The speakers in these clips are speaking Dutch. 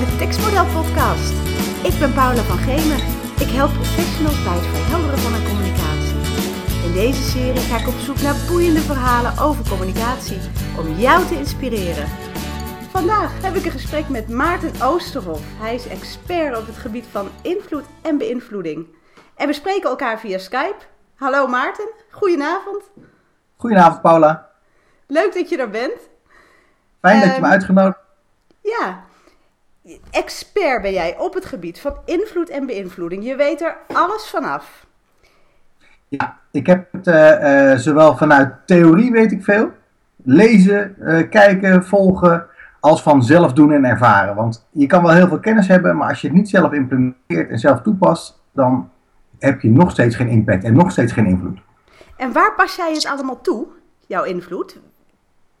de Tekstmodel Podcast. Ik ben Paula van Gemen. Ik help professionals bij het verhelderen van hun communicatie. In deze serie ga ik op zoek naar boeiende verhalen over communicatie om jou te inspireren. Vandaag heb ik een gesprek met Maarten Oosterhof. Hij is expert op het gebied van invloed en beïnvloeding. En we spreken elkaar via Skype. Hallo Maarten, goedenavond. Goedenavond Paula. Leuk dat je er bent. Fijn dat je me Ehm, uitgenodigd Ja, expert ben jij op het gebied van invloed en beïnvloeding. Je weet er alles vanaf. Ja, ik heb het eh, eh, zowel vanuit theorie weet ik veel, lezen, eh, kijken, volgen, als van zelf doen en ervaren. Want je kan wel heel veel kennis hebben, maar als je het niet zelf implementeert en zelf toepast, dan heb je nog steeds geen impact en nog steeds geen invloed. En waar pas jij het allemaal toe, jouw invloed?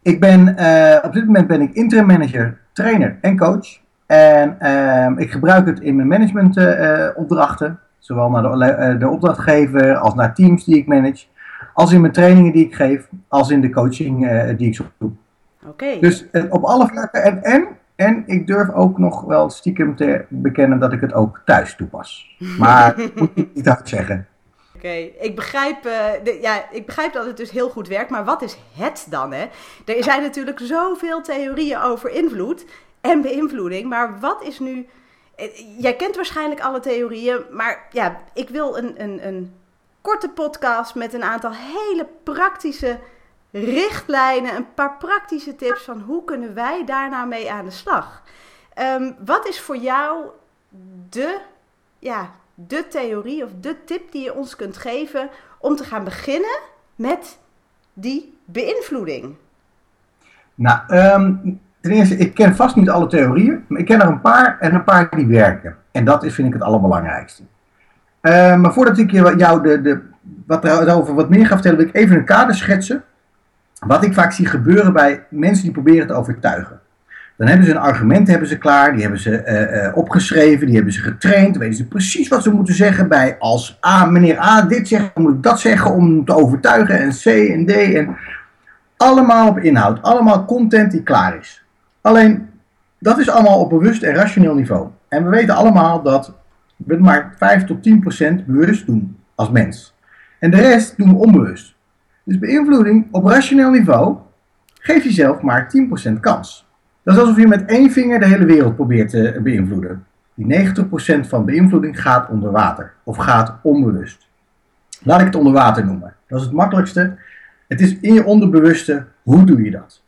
Ik ben, op dit moment ben ik interim manager, trainer en coach. En ehm, ik gebruik het in mijn managementopdrachten, zowel naar de, eh, de opdrachtgever als naar teams die ik manage, als in mijn trainingen die ik geef, als in de coaching eh, die ik zo doe. Oké. Dus eh, op alle vlakken. En, en, en ik durf ook nog wel stiekem te bekennen dat ik het ook thuis toepas. Maar moet ik niet hard zeggen. Oké, ik, begrijp, eh, de- ja, ik begrijp dat het dus heel goed werkt, maar wat is het dan? Hè? Er zijn natuurlijk zoveel theorieën over invloed en beïnvloeding, maar wat is nu... eh, Jij kent waarschijnlijk alle theorieën, maar ja, ik wil een, een, een korte podcast met een aantal hele praktische richtlijnen, een paar praktische tips van hoe kunnen wij daar nou mee aan de slag. Ehm, wat is voor jou de, ja, de theorie of de tip die je ons kunt geven om te gaan beginnen met die beïnvloeding? Nou, ehm, ten eerste, ik ken vast niet alle theorieën, maar ik ken er een paar en een paar die werken. En dat is, vind ik, het allerbelangrijkste. Eh, maar voordat ik jou de, de, wat erover wat meer ga vertellen, wil ik even een kader schetsen. Wat ik vaak zie gebeuren bij mensen die proberen te overtuigen. Dan hebben ze een argument hebben ze klaar, die hebben ze eh, eh, opgeschreven, die hebben ze getraind, dan weten ze precies wat ze moeten zeggen bij als A, meneer A dit zegt, dan moet ik dat zeggen om te overtuigen en C en D en allemaal op inhoud, allemaal content die klaar is. Alleen, dat is allemaal op bewust en rationeel niveau. En we weten allemaal dat we maar 5 tot 10 procent bewust doen als mens. En de rest doen we onbewust. Dus beïnvloeding op rationeel niveau geef jezelf maar 10 procent kans. Dat is alsof je met één vinger de hele wereld probeert te beïnvloeden. Die 90 procent van beïnvloeding gaat onder water of gaat onbewust. Laat ik het onder water noemen. Dat is het makkelijkste. Het is in je onderbewuste, hoe doe je dat?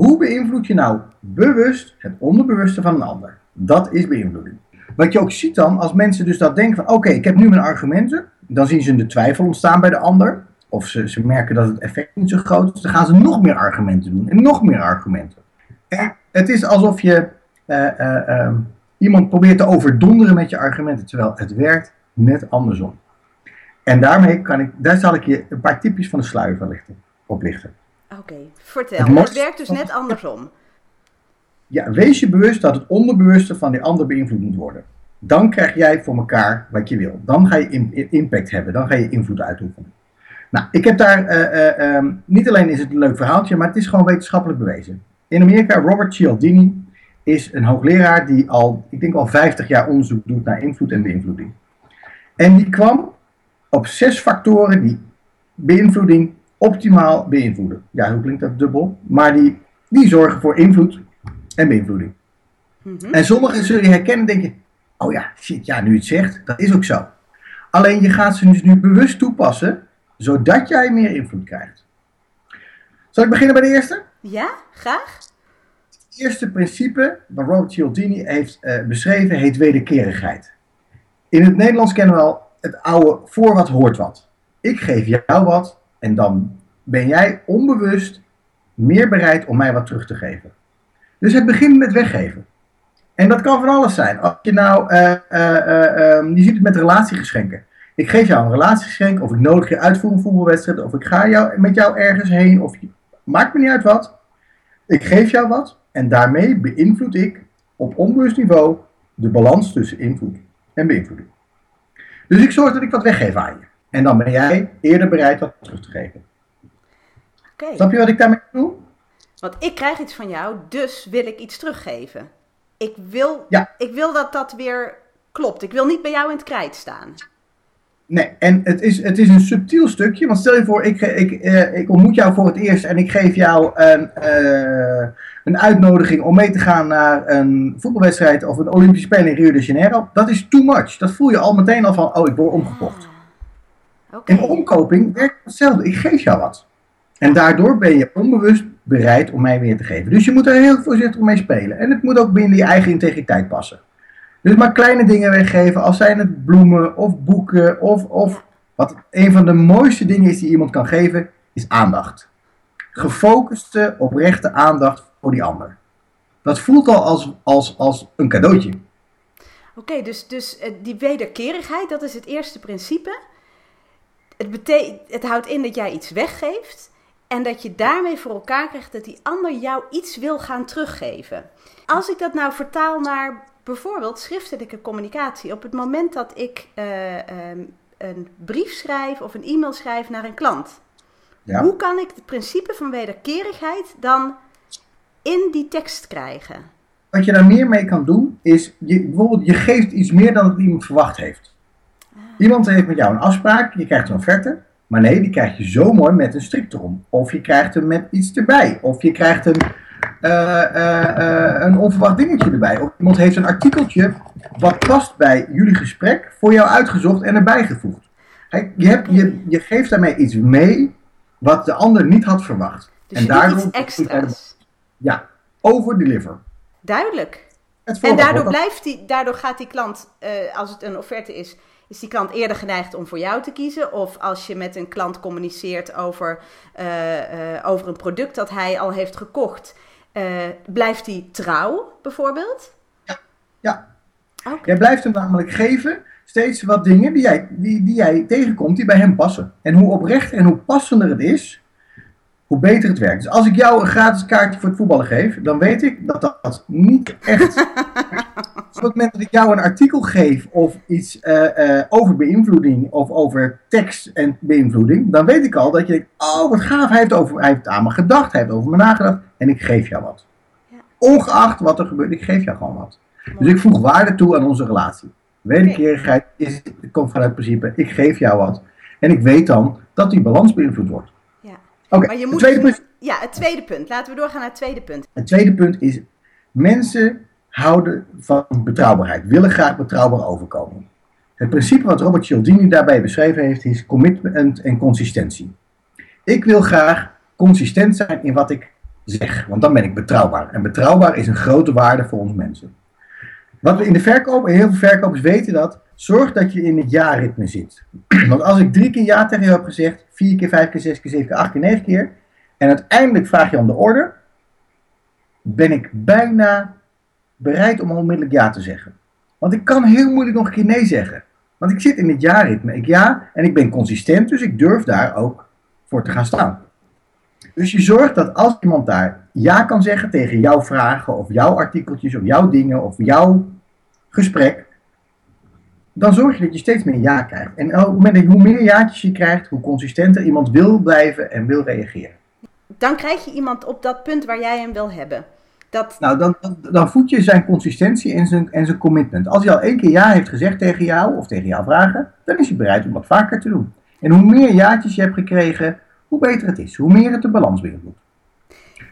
Hoe beïnvloed je nou bewust het onderbewuste van een ander? Dat is beïnvloeding. Wat je ook ziet dan, als mensen dus dat denken van oké, ik heb nu mijn argumenten, dan zien ze de twijfel ontstaan bij de ander. Of ze, ze merken dat het effect niet zo groot is, dan gaan ze nog meer argumenten doen en nog meer argumenten. En het is alsof je eh, eh, ehm, iemand probeert te overdonderen met je argumenten, terwijl het werkt net andersom. En daarmee kan ik, daar zal ik je een paar tipjes van de sluier van lichten, oplichten. Oké, vertel. Het werkt dus net andersom. Ja, wees je bewust dat het onderbewuste van die ander beïnvloed moet worden. Dan krijg jij voor elkaar wat je wil. Dan ga je im- impact hebben. Dan ga je invloed uitoefenen. Nou, ik heb daar, eh, eh, ehm, niet alleen is het een leuk verhaaltje, maar het is gewoon wetenschappelijk bewezen. In Amerika, Robert Cialdini is een hoogleraar die al, ik denk al 50 jaar onderzoek doet naar invloed en beïnvloeding. En die kwam op zes factoren die beïnvloeding optimaal beïnvloeden. Ja, hoe klinkt dat dubbel? Maar die, die zorgen voor invloed en beïnvloeding. Mhm. En sommigen zullen je herkennen en denken, oh ja, shit, ja, nu het zegt, dat is ook zo. Alleen je gaat ze dus nu bewust toepassen, zodat jij meer invloed krijgt. Zal ik beginnen bij de eerste? Ja, graag. Het eerste principe wat Robert Cialdini heeft eh, beschreven heet wederkerigheid. In het Nederlands kennen we al het oude voor wat hoort wat. Ik geef jou wat en dan ben jij onbewust meer bereid om mij wat terug te geven. Dus het begint met weggeven. En dat kan van alles zijn. Als je nou, eh, eh, eh, ehm, je ziet het met relatiegeschenken. Ik geef jou een relatiegeschenk, of ik nodig je uit voor een voetbalwedstrijd, of ik ga jou, met jou ergens heen, of maakt me niet uit wat. Ik geef jou wat en daarmee beïnvloed ik op onbewust niveau de balans tussen invloed en beïnvloeding. Dus ik zorg dat ik wat weggeef aan je. En dan ben jij eerder bereid wat terug te geven. Snap je wat ik daarmee bedoel? Want ik krijg iets van jou, dus wil ik iets teruggeven. Ik wil, Ja. ik wil dat dat weer klopt. Ik wil niet bij jou in het krijt staan. Nee, en het is, het is een subtiel stukje. Want stel je voor, ik, ik, eh, ik ontmoet jou voor het eerst en ik geef jou een, eh, een uitnodiging om mee te gaan naar een voetbalwedstrijd of een Olympische Spelen in Rio de Janeiro. Dat is too much. Dat voel je al meteen al van, oh, ik word omgekocht. Oké. In omkoping werkt hetzelfde. Ik geef jou wat. En daardoor ben je onbewust bereid om mij weer te geven. Dus je moet er heel voorzichtig mee spelen. En het moet ook binnen je eigen integriteit passen. Dus maar kleine dingen weggeven, als zijn het bloemen of boeken of, of wat een van de mooiste dingen is die iemand kan geven, is aandacht. Gefocuste, oprechte aandacht voor die ander. Dat voelt al als, als, als een cadeautje. Oké, dus, dus eh, die wederkerigheid, dat is het eerste principe. Het, bete- het houdt in dat jij iets weggeeft en dat je daarmee voor elkaar krijgt dat die ander jou iets wil gaan teruggeven. Als ik dat nou vertaal naar bijvoorbeeld schriftelijke communicatie, op het moment dat ik eh, ehm, een brief schrijf of een e-mail schrijf naar een klant, Ja. hoe kan ik het principe van wederkerigheid dan in die tekst krijgen? Wat je daar meer mee kan doen, is je, bijvoorbeeld je geeft iets meer dan dat iemand verwacht heeft. Iemand heeft met jou een afspraak, je krijgt een offerte, maar nee, die krijg je zo mooi met een strik erom. Of je krijgt hem met iets erbij. Of je krijgt een, eh, eh, eh, een onverwacht dingetje erbij. Of iemand heeft een artikeltje wat past bij jullie gesprek voor jou uitgezocht en erbij gevoegd. Kijk, Je, hebt, je, je geeft daarmee iets mee wat de ander niet had verwacht. Dus en daardoor iets extra's. Ja, over-deliver. Duidelijk. En daardoor, blijft die, daardoor gaat die klant, als het een offerte is, is die klant eerder geneigd om voor jou te kiezen. Of als je met een klant communiceert over, eh, eh, over een product dat hij al heeft gekocht, eh, blijft die trouw bijvoorbeeld? Ja, Oké. Jij blijft hem namelijk geven steeds wat dingen die jij, die, die jij tegenkomt die bij hem passen. En hoe oprechter en hoe passender het is, hoe beter het werkt. Dus als ik jou een gratis kaartje voor het voetballen geef, dan weet ik dat dat niet echt. Op het moment dat ik jou een artikel geef of iets eh, eh, over beïnvloeding of over tekst en beïnvloeding, dan weet ik al dat je denkt: oh wat gaaf, hij heeft, over, hij heeft aan me gedacht, hij heeft over me nagedacht en ik geef jou wat. Ja. Ongeacht wat er gebeurt, ik geef jou gewoon wat. Dus ik voeg waarde toe aan onze relatie. Wederkerigheid is, komt vanuit het principe, ik geef jou wat. En ik weet dan dat die balans beïnvloed wordt. Ja. Oké, Maar je het moet tweede punt. Ja, het tweede punt. Laten we doorgaan naar het tweede punt. Het tweede punt is, mensen houden van betrouwbaarheid, willen graag betrouwbaar overkomen. Het principe wat Robert Cialdini daarbij beschreven heeft, is commitment en consistentie. Ik wil graag consistent zijn in wat ik zeg, want dan ben ik betrouwbaar. En betrouwbaar is een grote waarde voor ons mensen. Wat we in de verkoop, en heel veel verkopers weten dat, zorg dat je in het ja-ritme zit. Want als ik drie keer ja tegen jou heb gezegd, vier keer, vijf keer, zes keer, zeven keer, acht keer, negen keer, en uiteindelijk vraag je om de orde, ben ik bijna bereid om onmiddellijk ja te zeggen. Want ik kan heel moeilijk nog een keer nee zeggen. Want ik zit in het ja-ritme. Ik ja en ik ben consistent, dus ik durf daar ook voor te gaan staan. Dus je zorgt dat als iemand daar ja kan zeggen tegen jouw vragen of jouw artikeltjes of jouw dingen of jouw gesprek, dan zorg je dat je steeds meer ja krijgt. En hoe meer jaatjes je krijgt, hoe consistenter iemand wil blijven en wil reageren. Dan krijg je iemand op dat punt waar jij hem wil hebben. Dat, Nou, dan, dan, voed je zijn consistentie en zijn, en zijn commitment. Als hij al één keer ja heeft gezegd tegen jou of tegen jouw vragen, dan is hij bereid om dat vaker te doen. En hoe meer jaartjes je hebt gekregen, hoe beter het is. Hoe meer het de balans beïnvloedt.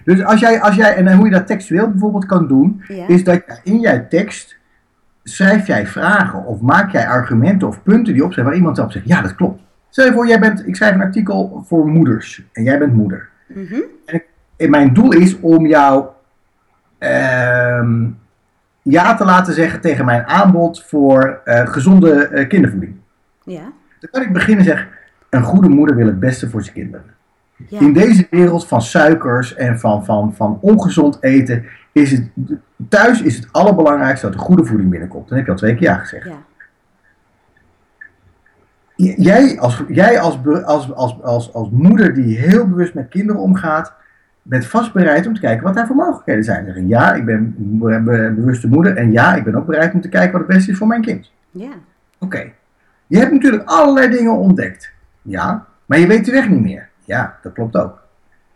Dus als jij, als jij, en hoe je dat textueel bijvoorbeeld kan doen, Ja. is dat in jouw tekst schrijf jij vragen of maak jij argumenten of punten die opzeggen waar iemand op zegt, ja dat klopt. Stel je voor, jij bent, ik schrijf een artikel voor moeders en jij bent moeder. Mhm. En mijn doel is om jou ja te laten zeggen tegen mijn aanbod voor eh, gezonde eh, kindervoeding. Ja. Dan kan ik beginnen en zeggen, een goede moeder wil het beste voor zijn kinderen. Ja. In deze wereld van suikers en van, van, van ongezond eten, is het, thuis is het allerbelangrijkste dat er goede voeding binnenkomt. Dan heb je al twee keer ja gezegd. ja. Jij, als, jij als, als, als, als moeder die heel bewust met kinderen omgaat, bent vast bereid om te kijken wat daar voor mogelijkheden zijn. Zeggen, ja, ik ben een be- be- bewuste moeder en ja, ik ben ook bereid om te kijken wat het beste is voor mijn kind. Ja. Oké. Je hebt natuurlijk allerlei dingen ontdekt. Ja, maar je weet de weg niet meer. Ja, dat klopt ook.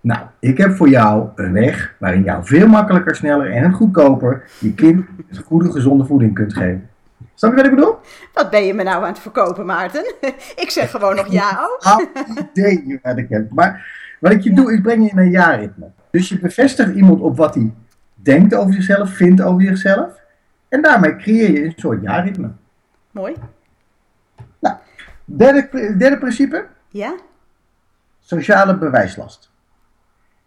Nou, ik heb voor jou een weg waarin jou veel makkelijker, sneller en goedkoper je kind goede, gezonde voeding kunt geven. Snap je wat ik bedoel? Wat ben je me nou aan het verkopen, Maarten? ik zeg gewoon nog ja ook. Geen idee wat ik heb. Maar wat ik je doe, ik breng je in een jaarritme. Dus je bevestigt iemand op wat hij denkt over zichzelf, vindt over zichzelf. En daarmee creëer je een soort jaarritme. Mooi. Nou, derde, derde principe. Ja? Sociale bewijslast.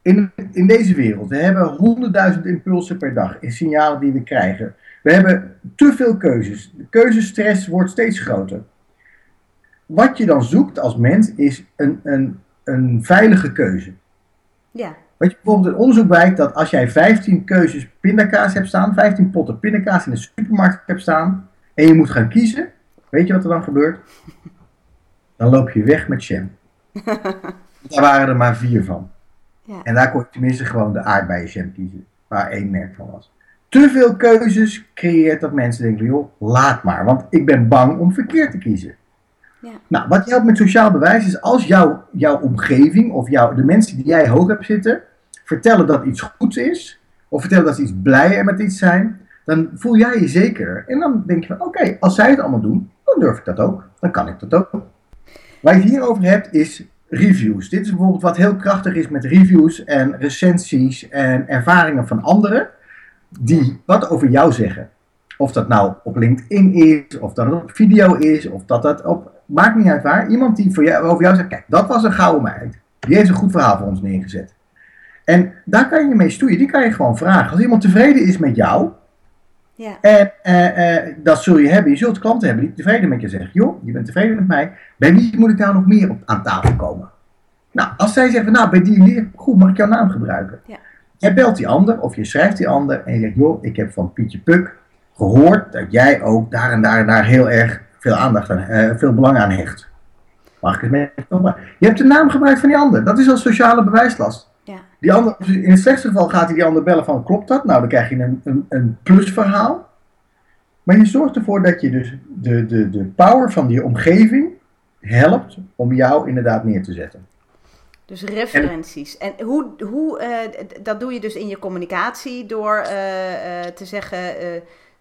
In, in deze wereld, we hebben honderdduizend impulsen per dag in signalen die we krijgen. We hebben te veel keuzes. De keuzestress wordt steeds groter. Wat je dan zoekt als mens is een, een, een veilige keuze. Ja. Wat je bijvoorbeeld in onderzoek blijkt dat als jij 15 keuzes pindakaas hebt staan, 15 potten pindakaas in de supermarkt hebt staan, en je moet gaan kiezen, weet je wat er dan gebeurt? Dan loop je weg met jam. Daar waren er maar vier van. Ja. En daar kon je tenminste gewoon de aardbeienjam kiezen, waar één merk van was. Te veel keuzes creëert dat mensen denken, joh, laat maar, want ik ben bang om verkeerd te kiezen. Nou, wat helpt met sociaal bewijs is als jouw, jouw omgeving of jouw, de mensen die jij hoog hebt zitten, vertellen dat iets goed is, of vertellen dat ze iets blij met iets zijn, dan voel jij je zeker. En dan denk je van, oké, als zij het allemaal doen, dan durf ik dat ook. Dan kan ik dat ook. Waar je het hier over hebt is reviews. Dit is bijvoorbeeld wat heel krachtig is met reviews en recensies en ervaringen van anderen die wat over jou zeggen. Of dat nou op LinkedIn is, of dat het op video is, of dat dat op. Maakt niet uit waar. Iemand die voor jou, over jou zegt: Kijk, dat was een gouden meid. Die heeft een goed verhaal voor ons neergezet. En daar kan je mee stoeien. Die kan je gewoon vragen. Als iemand tevreden is met jou, Ja. en eh, eh, dat zul je hebben. Je zult klanten hebben die tevreden met je zeggen: Joh, je bent tevreden met mij. Bij wie moet ik daar nog meer op aan tafel komen? Nou, als zij zeggen: Nou, bij die die, goed, mag ik jouw naam gebruiken? Ja. Jij belt die ander of je schrijft die ander en je zegt: Joh, ik heb van Pietje Puk gehoord dat jij ook daar en daar en daar heel erg veel aandacht aan, eh, veel belang aan hecht. Mag ik het mee? Je hebt de naam gebruikt van die ander. Dat is al sociale bewijslast. Ja. Die ander, in het slechtste geval gaat hij die ander bellen van klopt dat? Nou, dan krijg je een, een, een plusverhaal. Maar je zorgt ervoor dat je dus de, de, de power van die omgeving helpt om jou inderdaad neer te zetten. Dus referenties. En, hoe, hoe eh, dat doe je dus in je communicatie door eh, te zeggen.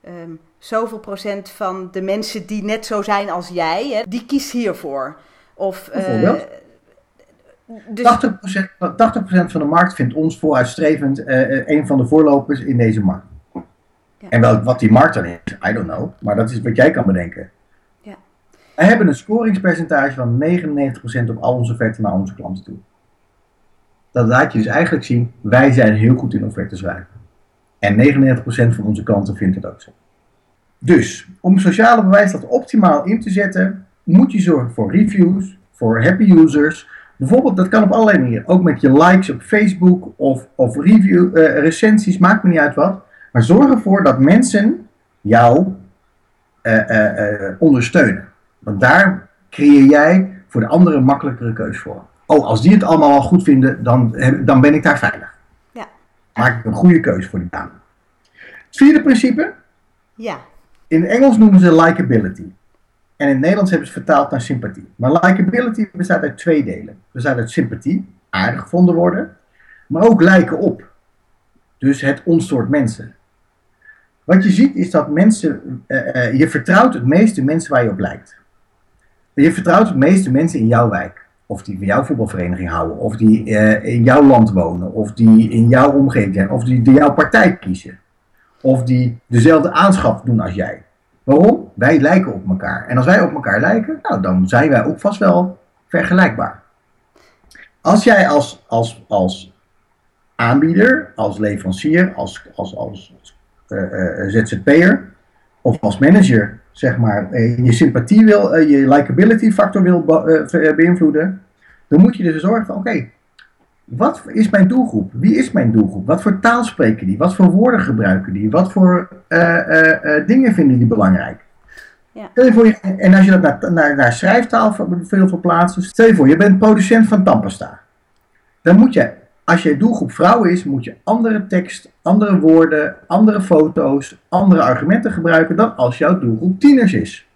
Eh ehm, zoveel procent van de mensen die net zo zijn als jij, hè, die kiest hiervoor. Of, eh, dus, 80%, van- 80% van de markt vindt ons vooruitstrevend eh, eh, een van de voorlopers in deze markt. Ja. En wel, wat die markt dan is, I don't know. Maar dat is wat jij kan bedenken. Ja. Wij hebben een scoringspercentage van 99% op al onze offerten naar onze klanten toe. Dat laat je dus eigenlijk zien, wij zijn heel goed in offerten schrijven. En 99% van onze klanten vindt het ook zo. Dus, om sociale bewijslast optimaal in te zetten, moet je zorgen voor reviews, voor happy users. Bijvoorbeeld, dat kan op allerlei manieren. Ook met je likes op Facebook of, of review, eh, recensies, maakt me niet uit wat. Maar zorg ervoor dat mensen jou eh, eh, ondersteunen. Want daar creëer jij voor de anderen makkelijkere keus voor. Oh, als die het allemaal al goed vinden, dan, dan ben ik daar veilig. Maak ik een goede keus voor die dame. Het vierde principe, ja, in het Engels noemen ze likability. En in het Nederlands hebben ze het vertaald naar sympathie. Maar likability bestaat uit twee delen. Het bestaat uit sympathie, aardig gevonden worden, maar ook lijken op. Dus het onsoort mensen. Wat je ziet is dat mensen, eh, eh, je vertrouwt het meeste mensen waar je op lijkt. Je vertrouwt het meeste mensen in jouw wijk. Of die van jouw voetbalvereniging houden, of die eh, in jouw land wonen, of die in jouw omgeving zijn, of die de jouw partij kiezen. Of die dezelfde aanschaf doen als jij. Waarom? Wij lijken op elkaar. En als wij op elkaar lijken, nou, dan zijn wij ook vast wel vergelijkbaar. Als jij als, als, als aanbieder, als leverancier, als, als, als eh, eh, ZZP'er of als manager, zeg maar, eh, je sympathie wil, eh, je likability factor wil eh, beïnvloeden, dan moet je dus zorgen van, oké, wat is mijn doelgroep? Wie is mijn doelgroep? Wat voor taal spreken die? Wat voor woorden gebruiken die? Wat voor dingen vinden die belangrijk? Ja. Stel je voor je, en als je dat naar, naar, naar schrijftaal veel verplaatst, stel je voor, je bent producent van tandpasta. Dan moet je, als je doelgroep vrouwen is, moet je andere tekst, andere woorden, andere foto's, andere argumenten gebruiken dan als jouw doelgroep tieners is.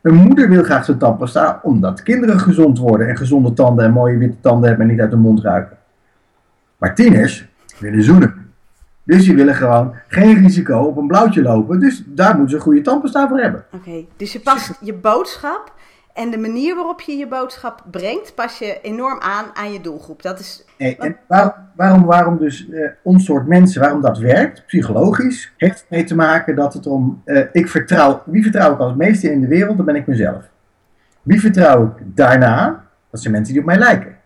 Een moeder wil graag zijn tandpasta omdat kinderen gezond worden en gezonde tanden en mooie witte tanden hebben en niet uit de mond ruiken. Maar tieners willen zoenen. Dus die willen gewoon geen risico op een blauwtje lopen. Dus daar moeten ze een goede tandpasta voor hebben. Oké, dus je past je boodschap en de manier waarop je je boodschap brengt, pas je enorm aan aan je doelgroep. Dat is. Nee, en waarom, waarom, waarom dus eh, ons soort mensen, waarom dat werkt, psychologisch, heeft mee te maken dat het om, eh, ik vertrouw, wie vertrouw ik als meeste in de wereld, dan ben ik mezelf. Wie vertrouw ik daarna? Dat zijn mensen die op mij lijken.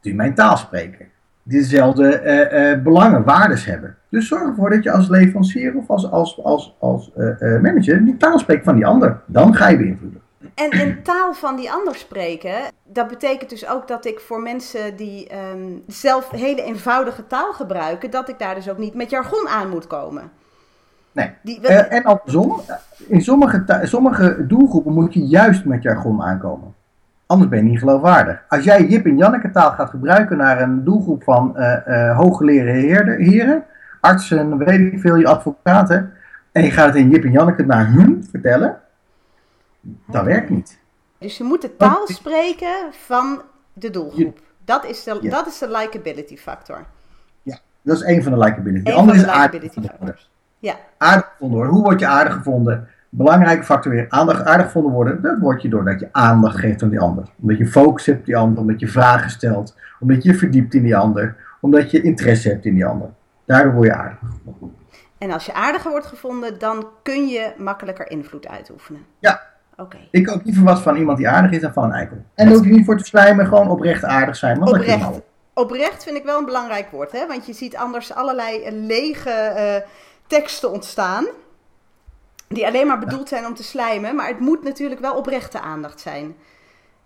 Die mijn taal spreken. Die dezelfde eh, belangen, waardes hebben. Dus zorg ervoor dat je als leverancier of als, als, als, als manager die taal spreekt van die ander. Dan ga je beïnvloeden. En, en taal van die ander spreken, dat betekent dus ook dat ik voor mensen die ehm, zelf hele eenvoudige taal gebruiken, dat ik daar dus ook niet met jargon aan moet komen. Nee. Die, Eh, en andersom, in sommige, sommige doelgroepen moet je juist met jargon aankomen. Anders ben je niet geloofwaardig. Als jij Jip en Janneke taal gaat gebruiken naar een doelgroep van eh hooggeleerde heerder- heren, artsen, weet ik veel, je advocaten, en je gaat het in Jip en Janneke naar hun vertellen, dat werkt niet. dus je moet de taal spreken van de doelgroep. Dat is de, Ja. dat is de likability factor. Ja, dat is één van de likability. De Eén andere van is de aardig gevonden. Ja, Aardig gevonden worden. Hoe word je aardig gevonden? Belangrijke factor weer. Aandacht aardig gevonden worden. Dat word je doordat je aandacht geeft aan die ander. Omdat je focus hebt op die ander. Omdat je vragen stelt. Omdat je je verdiept in die ander. Omdat je interesse hebt in die ander. Daardoor word je aardig. en als je aardiger wordt gevonden, dan kun je makkelijker invloed uitoefenen. Ja. Ik koop liever wat van iemand die aardig is dan van een eikel. En daar hoef je niet voor te slijmen. Gewoon oprecht aardig zijn. Want Oprecht. Oprecht vind ik wel een belangrijk woord, hè? want je ziet anders allerlei eh, lege eh, teksten ontstaan. Die alleen maar bedoeld zijn om te slijmen, maar het moet natuurlijk wel oprechte aandacht zijn.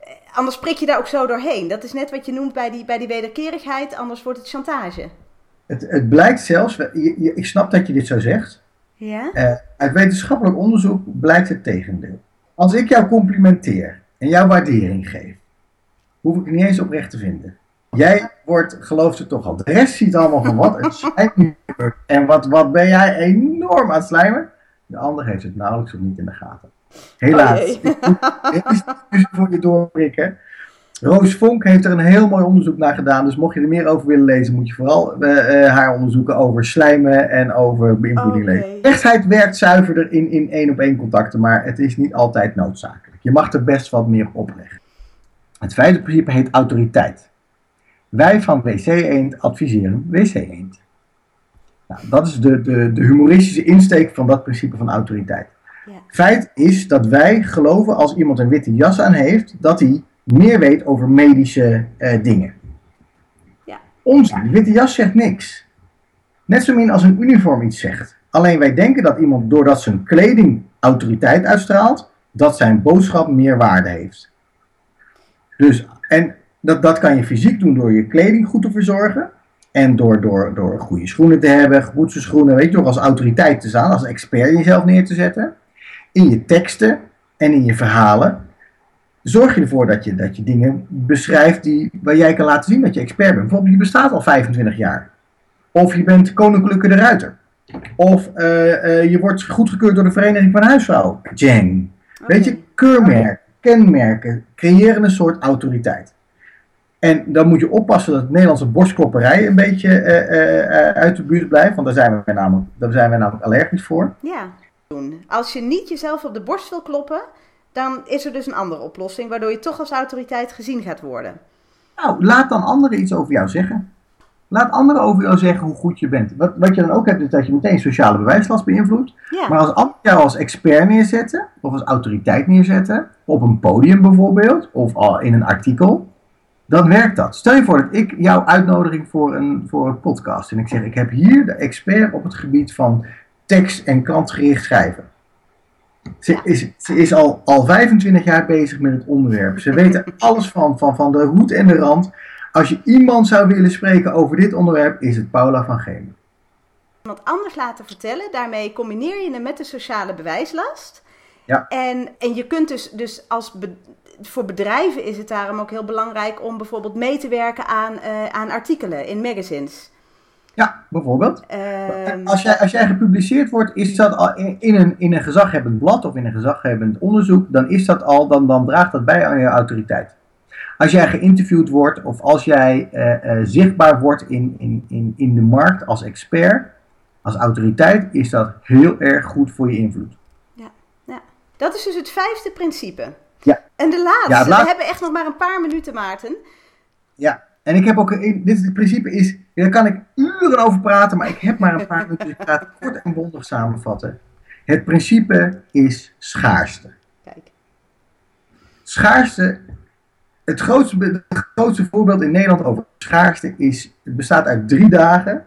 Eh, Anders prik je daar ook zo doorheen. Dat is net wat je noemt bij die, bij die wederkerigheid, anders wordt het chantage. Het, het blijkt zelfs, je- je- ik snap dat je dit zo zegt. Ja? Eh, uit wetenschappelijk onderzoek blijkt het tegendeel. Als ik jou complimenteer en jouw waardering geef, hoef ik het niet eens oprecht te vinden. Jij wordt, gelooft het toch al. De rest ziet allemaal van wat een slijmer. En wat, wat ben jij enorm aan het slijmen. De ander heeft het nauwelijks of niet in de gaten. Helaas. Oh. Ik moet voor je doorprikken. Roos Vonk heeft er een heel mooi onderzoek naar gedaan. Dus mocht je er meer over willen lezen, moet je vooral eh, eh, haar onderzoeken over slijmen en over beïnvloeding lezen. Echtheid werkt zuiverder in, in één op één contacten, maar het is niet altijd noodzakelijk. Je mag er best wat meer op opleggen. Het vijfde principe heet autoriteit. Wij van WC Eend adviseren WC Eend. Nou, dat is de, de, de humoristische insteek van dat principe van autoriteit. Ja. Feit is dat wij geloven als iemand een witte jas aan heeft, dat hij meer weet over medische eh, dingen. Ja. Onzin, de witte jas zegt niks. Net zo min als een uniform iets zegt. Alleen wij denken dat iemand doordat zijn kleding autoriteit uitstraalt, dat zijn boodschap meer waarde heeft. Dus, en dat, dat kan je fysiek doen door je kleding goed te verzorgen. En door, door, door goede schoenen te hebben, goede schoenen, weet je, door als autoriteit te staan, als expert jezelf neer te zetten. In je teksten en in je verhalen. Zorg je ervoor dat je, dat je dingen beschrijft die, waar jij kan laten zien dat je expert bent. Bijvoorbeeld, je bestaat al 25 jaar. Of je bent koninklijke de ruiter. Of eh, eh, je wordt goedgekeurd door de Vereniging van Huisvrouwen. Jang. Weet je, Oké. keurmerken, kenmerken creëren een soort autoriteit. En dan moet je oppassen dat het Nederlandse borstklopperij een beetje eh, uit de buurt blijft. Want daar zijn, we namelijk, daar zijn we namelijk allergisch voor. Ja. Als je niet jezelf op de borst wil kloppen, dan is er dus een andere oplossing, waardoor je toch als autoriteit gezien gaat worden. Nou, laat dan anderen iets over jou zeggen. Laat anderen over jou zeggen hoe goed je bent. Wat, wat je dan ook hebt, is dat je meteen sociale bewijslast beïnvloedt. Ja. Maar als anderen jou als expert neerzetten, of als autoriteit neerzetten, op een podium bijvoorbeeld, of al in een artikel, dan werkt dat. Stel je voor dat ik jouw uitnodiging voor een, voor een podcast, en ik zeg, ik heb hier de expert op het gebied van tekst en klantgericht schrijven. Ze Ja. is, ze is al, al 25 jaar bezig met het onderwerp. Ze weten alles van, van, van de hoed en de rand. Als je iemand zou willen spreken over dit onderwerp, is het Paula van Gemen. iemand anders laten vertellen. Daarmee combineer je het met de sociale bewijslast. Ja. En, en je kunt dus, dus als be- voor bedrijven is het daarom ook heel belangrijk om bijvoorbeeld mee te werken aan, eh, aan artikelen in magazines. Ja, bijvoorbeeld. Ehm, Als jij, als jij gepubliceerd wordt, is dat al in, in een, in een gezaghebbend blad of in een gezaghebbend onderzoek, dan is dat al, dan, dan draagt dat bij aan je autoriteit. Als jij geïnterviewd wordt of als jij uh, uh, zichtbaar wordt in, in, in, in de markt als expert, als autoriteit, is dat heel erg goed voor je invloed. Ja, ja. dat is dus het vijfde principe. Ja. En de laatste, Ja, het laat- we hebben echt nog maar een paar minuten, Maarten. Ja, en ik heb ook, dit is het principe is, daar kan ik uren over praten, maar ik heb maar een paar minuten, ik ga het kort en bondig samenvatten. Het principe is schaarste. Kijk. Schaarste, het grootste, het grootste voorbeeld in Nederland over schaarste is, het bestaat uit drie dagen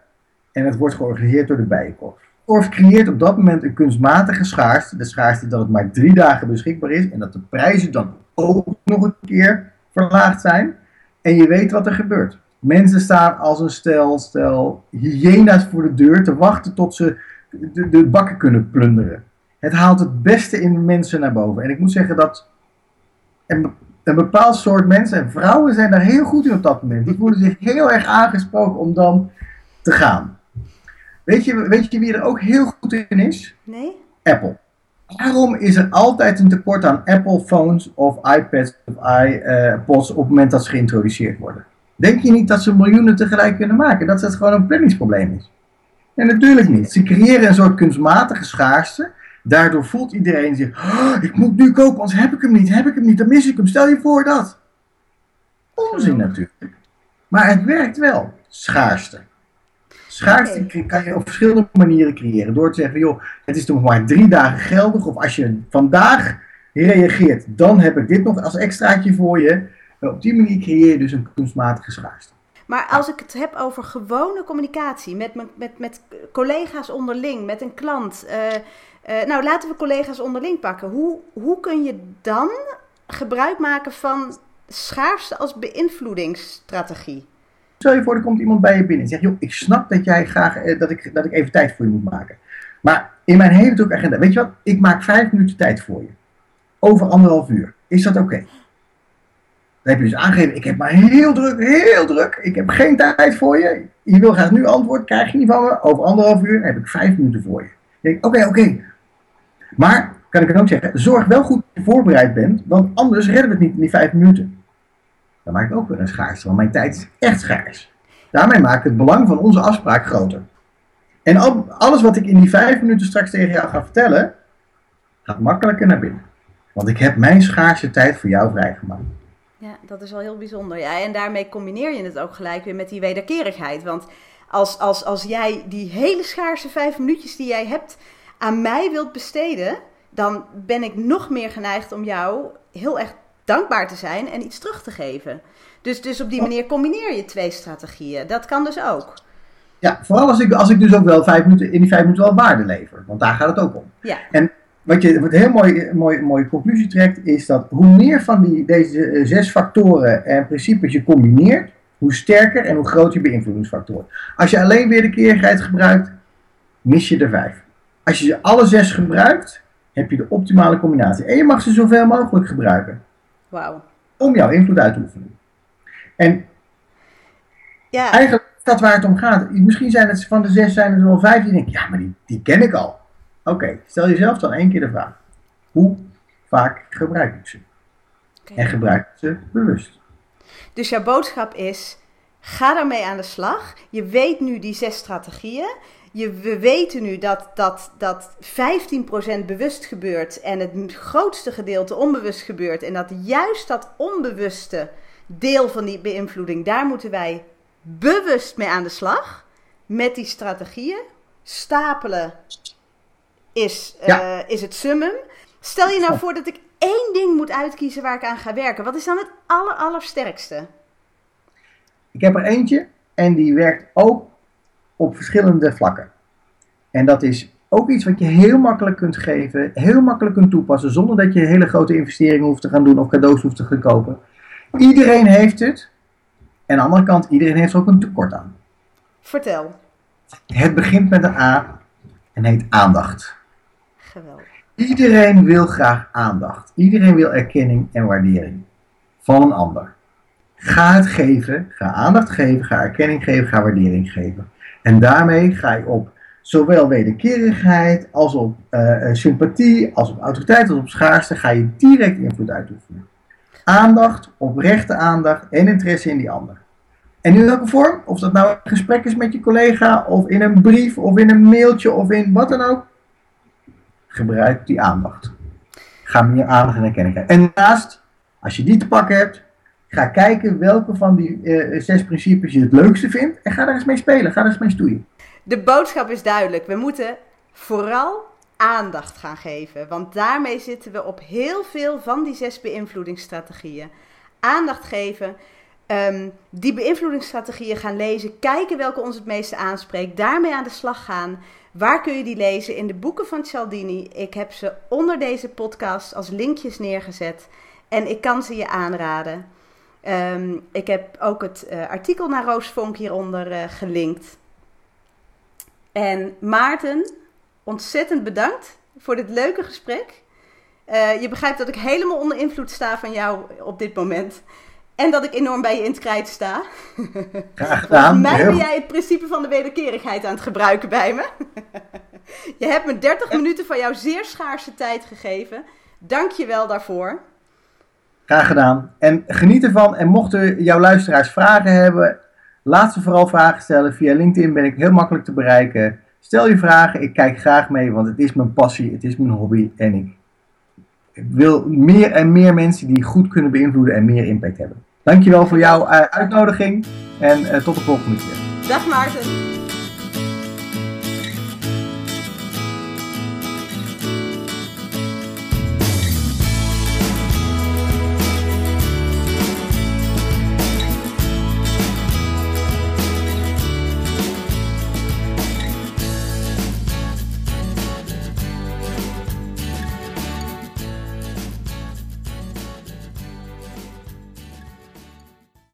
en het wordt georganiseerd door de Bijenkorf. Korf creëert op dat moment een kunstmatige schaarste, de schaarste dat het maar drie dagen beschikbaar is en dat de prijzen dan ook nog een keer verlaagd zijn. En je weet wat er gebeurt. Mensen staan als een stel, stel hyena's voor de deur te wachten tot ze de, de bakken kunnen plunderen. Het haalt het beste in mensen naar boven. En ik moet zeggen dat een, een bepaald soort mensen, en vrouwen zijn daar heel goed in op dat moment. Die voelen zich heel erg aangesproken om dan te gaan. Weet je, weet je wie er ook heel goed in is? Nee? Apple. Waarom is er altijd een tekort aan Apple phones of iPads of iPods op het moment dat ze geïntroduceerd worden? Denk je niet dat ze miljoenen tegelijk kunnen maken? Dat het gewoon een planningsprobleem is? En natuurlijk niet. Ze creëren een soort kunstmatige schaarste. Daardoor voelt iedereen zich, "Oh, ik moet nu kopen, anders heb ik hem niet, heb ik hem niet, dan mis ik hem. Stel je voor dat. Onzin natuurlijk. Maar het werkt wel. Schaarste. Schaarste kan je op verschillende manieren creëren. Door te zeggen, joh, het is nog maar drie dagen geldig. Of als je vandaag reageert, dan heb ik dit nog als extraatje voor je. Op die manier creëer je dus een kunstmatige schaarste. Maar als ik het heb over gewone communicatie met, met, met, met collega's onderling, met een klant. eh, eh, nou, laten we collega's onderling pakken. Hoe, hoe kun je dan gebruik maken van schaarste als beïnvloedingsstrategie? Stel je voor, er komt iemand bij je binnen en zegt, joh, ik snap dat jij graag, eh, dat, ik, dat ik even tijd voor je moet maken. Maar in mijn hele drukke agenda, weet je wat, ik maak vijf minuten tijd voor je. Over anderhalf uur. Is dat oké? Dan heb je dus aangegeven, ik heb maar heel druk, heel druk. Ik heb geen tijd voor je. Je wil graag nu antwoord, krijg je niet van me. Over anderhalf uur heb ik vijf minuten voor je. Dan denk oké, oké. Maar, kan ik het ook zeggen, zorg wel goed dat je voorbereid bent, want anders redden we het niet in die vijf minuten. Dan maak ik ook weer een schaarste, want mijn tijd is echt schaars. Daarmee maak ik het belang van onze afspraak groter. En al, alles wat ik in die vijf minuten straks tegen jou ga vertellen, gaat makkelijker naar binnen. Want ik heb mijn schaarse tijd voor jou vrijgemaakt. Ja, dat is wel heel bijzonder. Ja, en daarmee combineer je het ook gelijk weer met die wederkerigheid. Want als, als, als jij die hele schaarse vijf minuutjes die jij hebt aan mij wilt besteden, dan ben ik nog meer geneigd om jou heel erg dankbaar te zijn en iets terug te geven. Dus, dus op die manier combineer je twee strategieën. Dat kan dus ook. Ja, vooral als ik, als ik dus ook wel vijf minuten, in die vijf minuten wel waarde lever. Want daar gaat het ook om. Ja, Wat je wat een heel mooi, mooi, mooie conclusie trekt, is dat hoe meer van die, deze eh, zes factoren en principes je combineert, hoe sterker en hoe groter je beïnvloedingsfactor. Als je alleen wederkerigheid gebruikt, mis je er vijf. Als je ze alle zes gebruikt, heb je de optimale combinatie. En je mag ze zoveel mogelijk gebruiken wauw. om jouw invloed uit te oefenen. En Ja, eigenlijk is dat waar het om gaat. Misschien zijn het van de zes zijn er wel vijf die denken, ja, maar die, die ken ik al. Oké, stel jezelf dan één keer de vraag. Hoe vaak gebruik ik ze? En gebruik ik ze bewust. Dus jouw boodschap is: ga daarmee aan de slag. Je weet nu die zes strategieën. Je, we weten nu dat, dat, dat 15% bewust gebeurt en het grootste gedeelte onbewust gebeurt. En dat juist dat onbewuste deel van die beïnvloeding, daar moeten wij bewust mee aan de slag. Met die strategieën. Stapelen is, eh, is het summum. Stel je nou voor dat ik één ding moet uitkiezen waar ik aan ga werken. Wat is dan het aller, allersterkste? Ik heb er eentje en die werkt ook op verschillende vlakken. En dat is ook iets wat je heel makkelijk kunt geven, heel makkelijk kunt toepassen, zonder dat je hele grote investeringen hoeft te gaan doen of cadeaus hoeft te gaan kopen. Iedereen heeft het. En aan de andere kant, iedereen heeft er ook een tekort aan. Vertel. Het begint met een A en heet aandacht. Geweldig. Iedereen wil graag aandacht. Iedereen wil erkenning en waardering van een ander. Ga het geven, ga aandacht geven, ga erkenning geven, ga waardering geven. En daarmee ga je op zowel wederkerigheid als op eh, eh, sympathie, als op autoriteit, als op schaarste, ga je direct invloed uitoefenen. Aandacht, oprechte aandacht en interesse in die ander. En in welke vorm? Of dat nou een gesprek is met je collega, of in een brief, of in een mailtje, of in wat dan ook. Gebruik die aandacht. Ga meer aandacht en erkenning krijgen. En daarnaast, als je die te pakken hebt, ga kijken welke van die eh, zes principes je het leukste vindt. En ga daar eens mee spelen, ga daar eens mee stoeien. De boodschap is duidelijk. We moeten vooral aandacht gaan geven. Want daarmee zitten we op heel veel van die zes beïnvloedingsstrategieën. Aandacht geven. Ehm, die beïnvloedingsstrategieën gaan lezen. Kijken welke ons het meeste aanspreekt. Daarmee aan de slag gaan. Waar kun je die lezen? In de boeken van Cialdini. Ik heb ze onder deze podcast als linkjes neergezet. En ik kan ze je aanraden. Ehm, ik heb ook het uh, artikel naar Roos Vonk hieronder uh, gelinkt. En Maarten, ontzettend bedankt voor dit leuke gesprek. Uh, je begrijpt dat ik helemaal onder invloed sta van jou op dit moment. En dat ik enorm bij je in het krijt sta. Graag gedaan. Volgens mij ben jij het principe van de wederkerigheid aan het gebruiken bij me. je hebt me 30 minuten van jouw zeer schaarse tijd gegeven. Dank je wel daarvoor. Graag gedaan. En geniet ervan. En mochten jouw luisteraars vragen hebben, laat ze vooral vragen stellen. Via LinkedIn ben ik heel makkelijk te bereiken. Stel je vragen, ik kijk graag mee, want het is mijn passie, het is mijn hobby en ik wil meer en meer mensen die goed kunnen beïnvloeden en meer impact hebben. Dankjewel voor jouw uh, uitnodiging en uh, tot de volgende keer. Dag Maarten.